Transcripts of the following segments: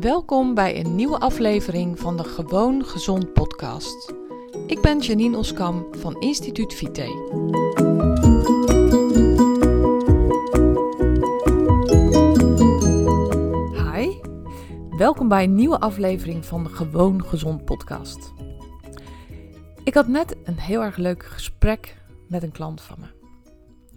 Welkom bij een nieuwe aflevering van de Gewoon Gezond podcast. Ik ben Janine Oskam van Instituut Vite. Hi, welkom bij een nieuwe aflevering van de Gewoon Gezond podcast. Ik had net een heel erg leuk gesprek met een klant van me.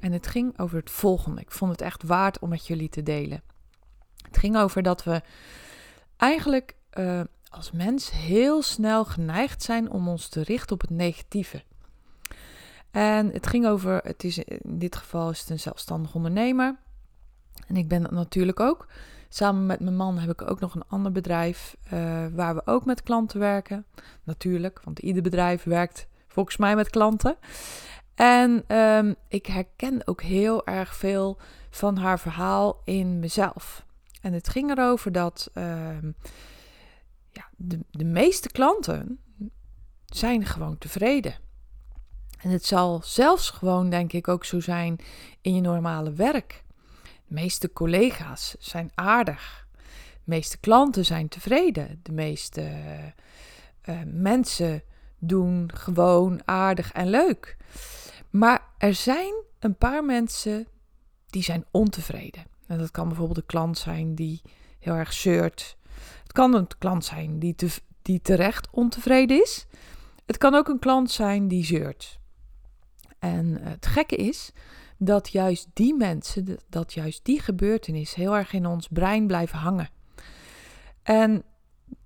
En het ging over het volgende. Ik vond het echt waard om met jullie te delen. Het ging over dat we eigenlijk uh, als mens heel snel geneigd zijn om ons te richten op het negatieve. En het ging over, het is, in dit geval is het een zelfstandig ondernemer. En ik ben dat natuurlijk ook. Samen met mijn man heb ik ook nog een ander bedrijf uh, waar we ook met klanten werken. Natuurlijk, want ieder bedrijf werkt volgens mij met klanten. En um, ik herken ook heel erg veel van haar verhaal in mezelf. En het ging erover dat uh, ja, de, de meeste klanten zijn gewoon tevreden. En het zal zelfs gewoon, denk ik, ook zo zijn in je normale werk. De meeste collega's zijn aardig. De meeste klanten zijn tevreden. De meeste uh, mensen doen gewoon aardig en leuk. Maar er zijn een paar mensen die zijn ontevreden. Dat kan bijvoorbeeld een klant zijn die heel erg zeurt. Het kan een klant zijn die, die terecht ontevreden is. Het kan ook een klant zijn die zeurt. En het gekke is dat juist die mensen, dat juist die gebeurtenis heel erg in ons brein blijven hangen. En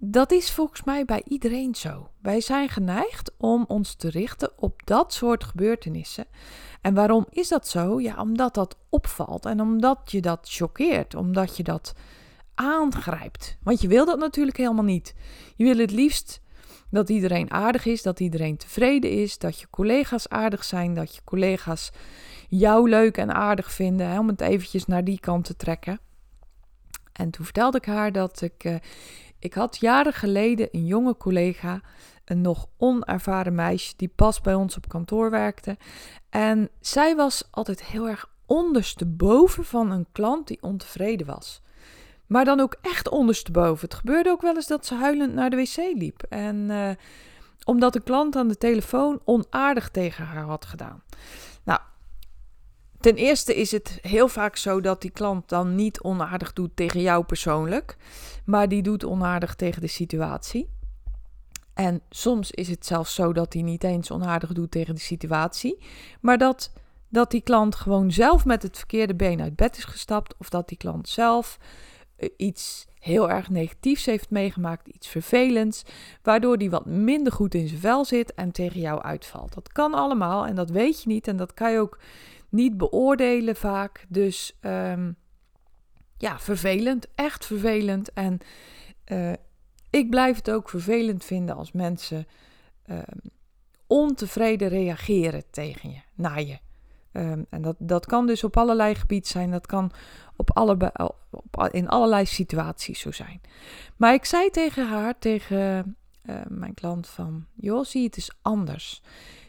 dat is volgens mij bij iedereen zo. Wij zijn geneigd om ons te richten op dat soort gebeurtenissen. En waarom is dat zo? Ja, omdat dat opvalt en omdat je dat choqueert, omdat je dat aangrijpt. Want je wil dat natuurlijk helemaal niet. Je wil het liefst dat iedereen aardig is, dat iedereen tevreden is, dat je collega's aardig zijn, dat je collega's jou leuk en aardig vinden, hè, om het eventjes naar die kant te trekken. En toen vertelde ik haar dat ik, uh, ik had jaren geleden een jonge collega een nog onervaren meisje die pas bij ons op kantoor werkte. En zij was altijd heel erg ondersteboven van een klant die ontevreden was. Maar dan ook echt ondersteboven. Het gebeurde ook wel eens dat ze huilend naar de wc liep. En uh, omdat de klant aan de telefoon onaardig tegen haar had gedaan. Ten eerste is het heel vaak zo dat die klant dan niet onaardig doet tegen jou persoonlijk. Maar die doet onaardig tegen de situatie. En soms is het zelfs zo dat hij niet eens onaardig doet tegen de situatie, maar dat, dat die klant gewoon zelf met het verkeerde been uit bed is gestapt, of dat die klant zelf uh, iets heel erg negatiefs heeft meegemaakt, iets vervelends, waardoor die wat minder goed in zijn vel zit en tegen jou uitvalt. Dat kan allemaal en dat weet je niet en dat kan je ook niet beoordelen vaak. Dus um, ja, vervelend, echt vervelend. En uh, ik blijf het ook vervelend vinden als mensen um, ontevreden reageren tegen je, naar je. Um, en dat, dat kan dus op allerlei gebieden zijn. Dat kan op alle, op, in allerlei situaties zo zijn. Maar ik zei tegen haar, tegen uh, mijn klant van... joh, zie het eens anders.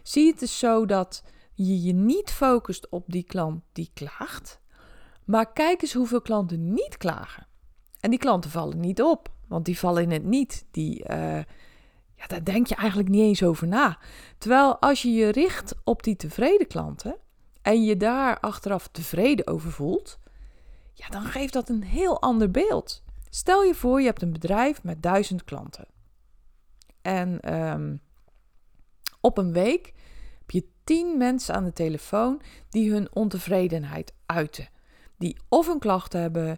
Zie het eens zo dat je je niet focust op die klant die klaagt... maar kijk eens hoeveel klanten niet klagen. En die klanten vallen niet op. Want die vallen in het niet. Die, uh, ja, daar denk je eigenlijk niet eens over na. Terwijl als je je richt op die tevreden klanten en je daar achteraf tevreden over voelt, ja, dan geeft dat een heel ander beeld. Stel je voor, je hebt een bedrijf met duizend klanten. En um, op een week tien mensen aan de telefoon die hun ontevredenheid uiten. Die of een klacht hebben,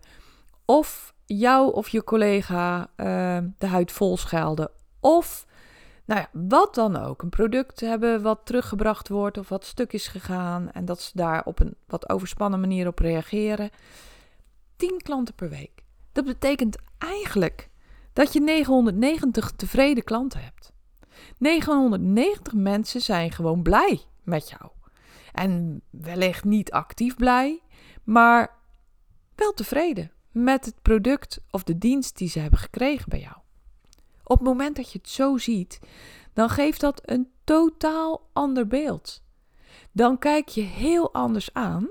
of jou of je collega uh, de huid vol schelden. Of, nou ja, wat dan ook. Een product hebben wat teruggebracht wordt of wat stuk is gegaan. En dat ze daar op een wat overspannen manier op reageren. 10 klanten per week. Dat betekent eigenlijk dat je 990 tevreden klanten hebt. 990 mensen zijn gewoon blij met jou. En wellicht niet actief blij, maar wel tevreden met het product of de dienst die ze hebben gekregen bij jou. Op het moment dat je het zo ziet, dan geeft dat een totaal ander beeld. Dan kijk je heel anders aan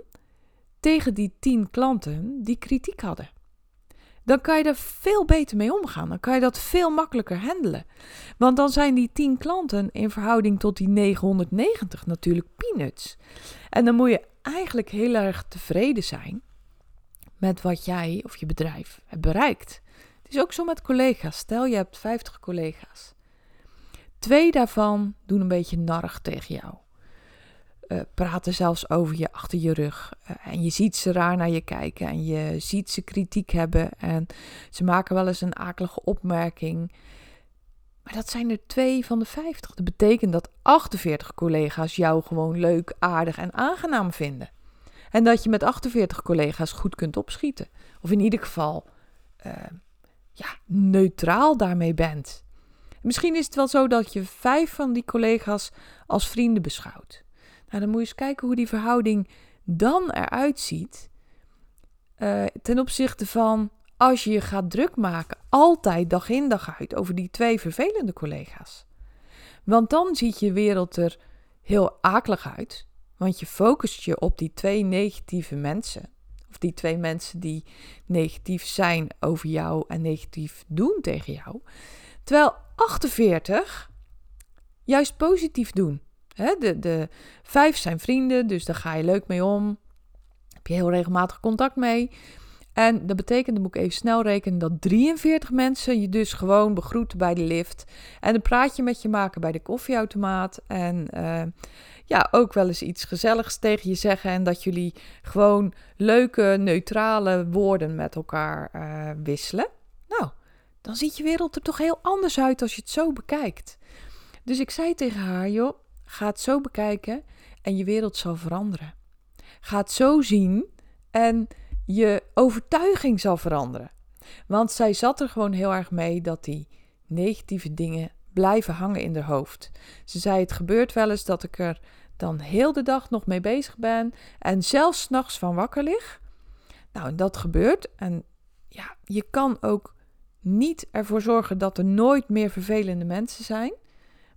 tegen die tien klanten die kritiek hadden. Dan kan je er veel beter mee omgaan. Dan kan je dat veel makkelijker handelen. Want dan zijn die 10 klanten in verhouding tot die 990 natuurlijk peanuts. En dan moet je eigenlijk heel erg tevreden zijn met wat jij of je bedrijf hebt bereikt. Het is ook zo met collega's. Stel je hebt 50 collega's. Twee daarvan doen een beetje narig tegen jou. Uh, praten zelfs over je achter je rug. Uh, en je ziet ze raar naar je kijken. En je ziet ze kritiek hebben. En ze maken wel eens een akelige opmerking. Maar dat zijn er twee van de 50. Dat betekent dat 48 collega's jou gewoon leuk, aardig en aangenaam vinden. En dat je met 48 collega's goed kunt opschieten. Of in ieder geval uh, ja, neutraal daarmee bent. Misschien is het wel zo dat je vijf van die collega's als vrienden beschouwt. Nou, dan moet je eens kijken hoe die verhouding dan eruit ziet. Uh, ten opzichte van als je je gaat druk maken, altijd dag in dag uit, over die twee vervelende collega's. Want dan ziet je wereld er heel akelig uit. Want je focust je op die twee negatieve mensen. Of die twee mensen die negatief zijn over jou en negatief doen tegen jou. Terwijl 48 juist positief doen. De, vijf zijn vrienden, dus daar ga je leuk mee om. Heb je heel regelmatig contact mee. En dat betekent, dan moet ik even snel rekenen, dat 43 mensen je dus gewoon begroeten bij de lift. En een praatje met je maken bij de koffieautomaat. En uh, ja, ook wel eens iets gezelligs tegen je zeggen. En dat jullie gewoon leuke, neutrale woorden met elkaar uh, wisselen. Nou, dan ziet je wereld er toch heel anders uit als je het zo bekijkt. Dus ik zei tegen haar, joh, ga het zo bekijken en je wereld zal veranderen. Ga het zo zien en je overtuiging zal veranderen. Want zij zat er gewoon heel erg mee dat die negatieve dingen blijven hangen in haar hoofd. Ze zei: Het gebeurt wel eens dat ik er dan heel de dag nog mee bezig ben en zelfs s'nachts van wakker lig. Nou, en dat gebeurt. En ja, je kan ook niet ervoor zorgen dat er nooit meer vervelende mensen zijn.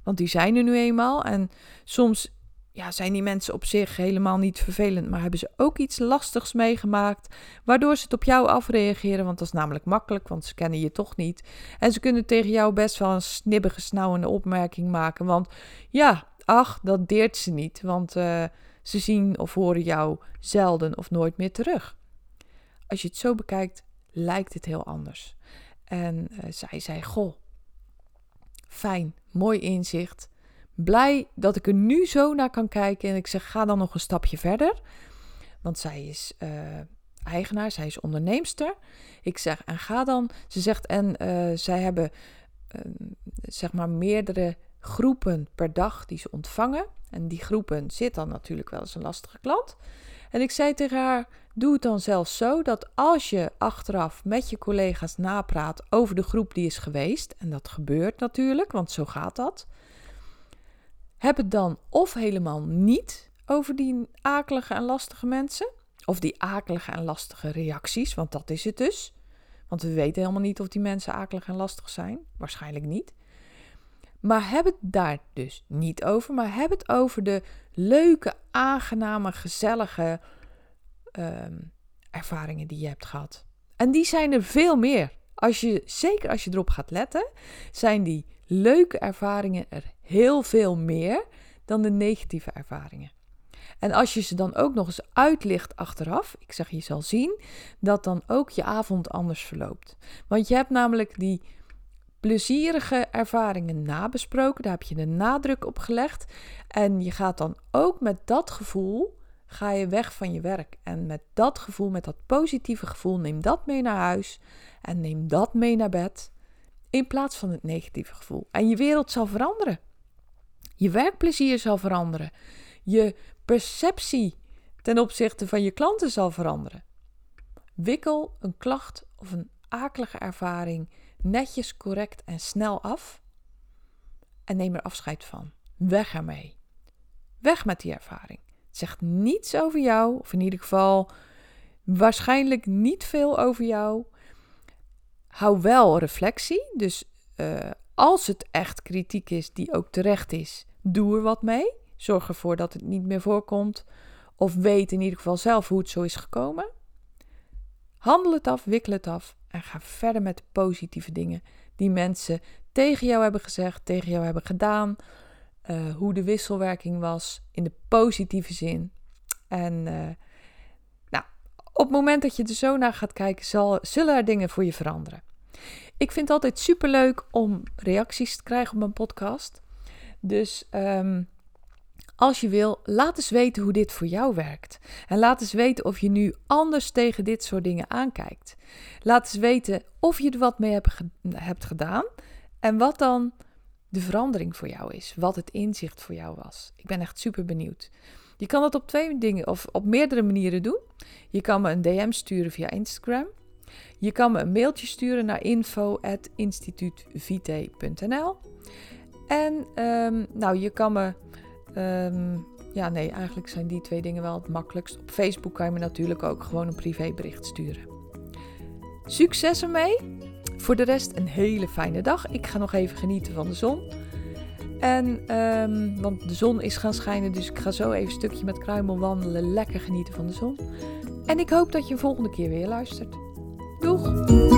Want die zijn er nu eenmaal. En soms ja, zijn die mensen op zich helemaal niet vervelend, maar hebben ze ook iets lastigs meegemaakt, waardoor ze het op jou afreageren, want dat is namelijk makkelijk, want ze kennen je toch niet. En ze kunnen tegen jou best wel een snibbige, snauwende opmerking maken, want ja, ach, dat deert ze niet, want uh, ze zien of horen jou zelden of nooit meer terug. Als je het zo bekijkt, lijkt het heel anders. En uh, zij zei, goh, fijn, mooi inzicht. Blij dat ik er nu zo naar kan kijken. En ik zeg, ga dan nog een stapje verder. Want zij is uh, eigenaar, zij is onderneemster. Ik zeg, en ga dan. Ze zegt, en uh, zij hebben uh, zeg maar meerdere groepen per dag die ze ontvangen. En die groepen zit dan natuurlijk wel eens een lastige klant. En ik zei tegen haar: Doe het dan zelfs zo dat als je achteraf met je collega's napraat over de groep die is geweest, en dat gebeurt natuurlijk, want zo gaat dat, heb het dan of helemaal niet over die akelige en lastige mensen, of die akelige en lastige reacties, want dat is het dus. Want we weten helemaal niet of die mensen akelig en lastig zijn. Waarschijnlijk niet. Maar heb het daar dus niet over, maar heb het over de leuke, aangename, gezellige um, ervaringen die je hebt gehad. En die zijn er veel meer. Als je, zeker als je erop gaat letten, zijn die leuke ervaringen er heel veel meer dan de negatieve ervaringen. En als je ze dan ook nog eens uitlicht achteraf, ik zeg je zal zien, dat dan ook je avond anders verloopt. Want je hebt namelijk die plezierige ervaringen nabesproken, daar heb je de nadruk op gelegd. En je gaat dan ook met dat gevoel, ga je weg van je werk. En met dat gevoel, met dat positieve gevoel, neem dat mee naar huis en neem dat mee naar bed. In plaats van het negatieve gevoel. En je wereld zal veranderen. Je werkplezier zal veranderen. Je perceptie ten opzichte van je klanten zal veranderen. Wikkel een klacht of een akelige ervaring netjes, correct en snel af. En neem er afscheid van. Weg ermee. Weg met die ervaring. Het zegt niets over jou, of in ieder geval waarschijnlijk niet veel over jou. Hou wel reflectie. Dus uh, als het echt kritiek is die ook terecht is, doe er wat mee. Zorg ervoor dat het niet meer voorkomt. Of weet in ieder geval zelf hoe het zo is gekomen. Handel het af, wikkel het af En ga verder met de positieve dingen die mensen tegen jou hebben gezegd, tegen jou hebben gedaan. Uh, hoe de wisselwerking was in de positieve zin. En uh, nou, op het moment dat je er zo naar gaat kijken, zal, zullen er dingen voor je veranderen. Ik vind het altijd superleuk om reacties te krijgen op mijn podcast. Dus um, als je wil, laat eens weten hoe dit voor jou werkt. En laat eens weten of je nu anders tegen dit soort dingen aankijkt. Laat eens weten of je er wat mee hebt, hebt gedaan en wat dan de verandering voor jou is. Wat het inzicht voor jou was. Ik ben echt super benieuwd. Je kan dat op twee dingen of op meerdere manieren doen. Je kan me een DM sturen via Instagram. Je kan me een mailtje sturen naar info.instituutvite.nl. En um, nou, je kan me Um, ja, nee, eigenlijk zijn die twee dingen wel het makkelijkst. Op Facebook kan je me natuurlijk ook gewoon een privébericht sturen. Succes ermee! Voor de rest een hele fijne dag. Ik ga nog even genieten van de zon. En, um, want de zon is gaan schijnen, dus ik ga zo even een stukje met Kruimel wandelen. Lekker genieten van de zon. En ik hoop dat je volgende keer weer luistert. Doeg!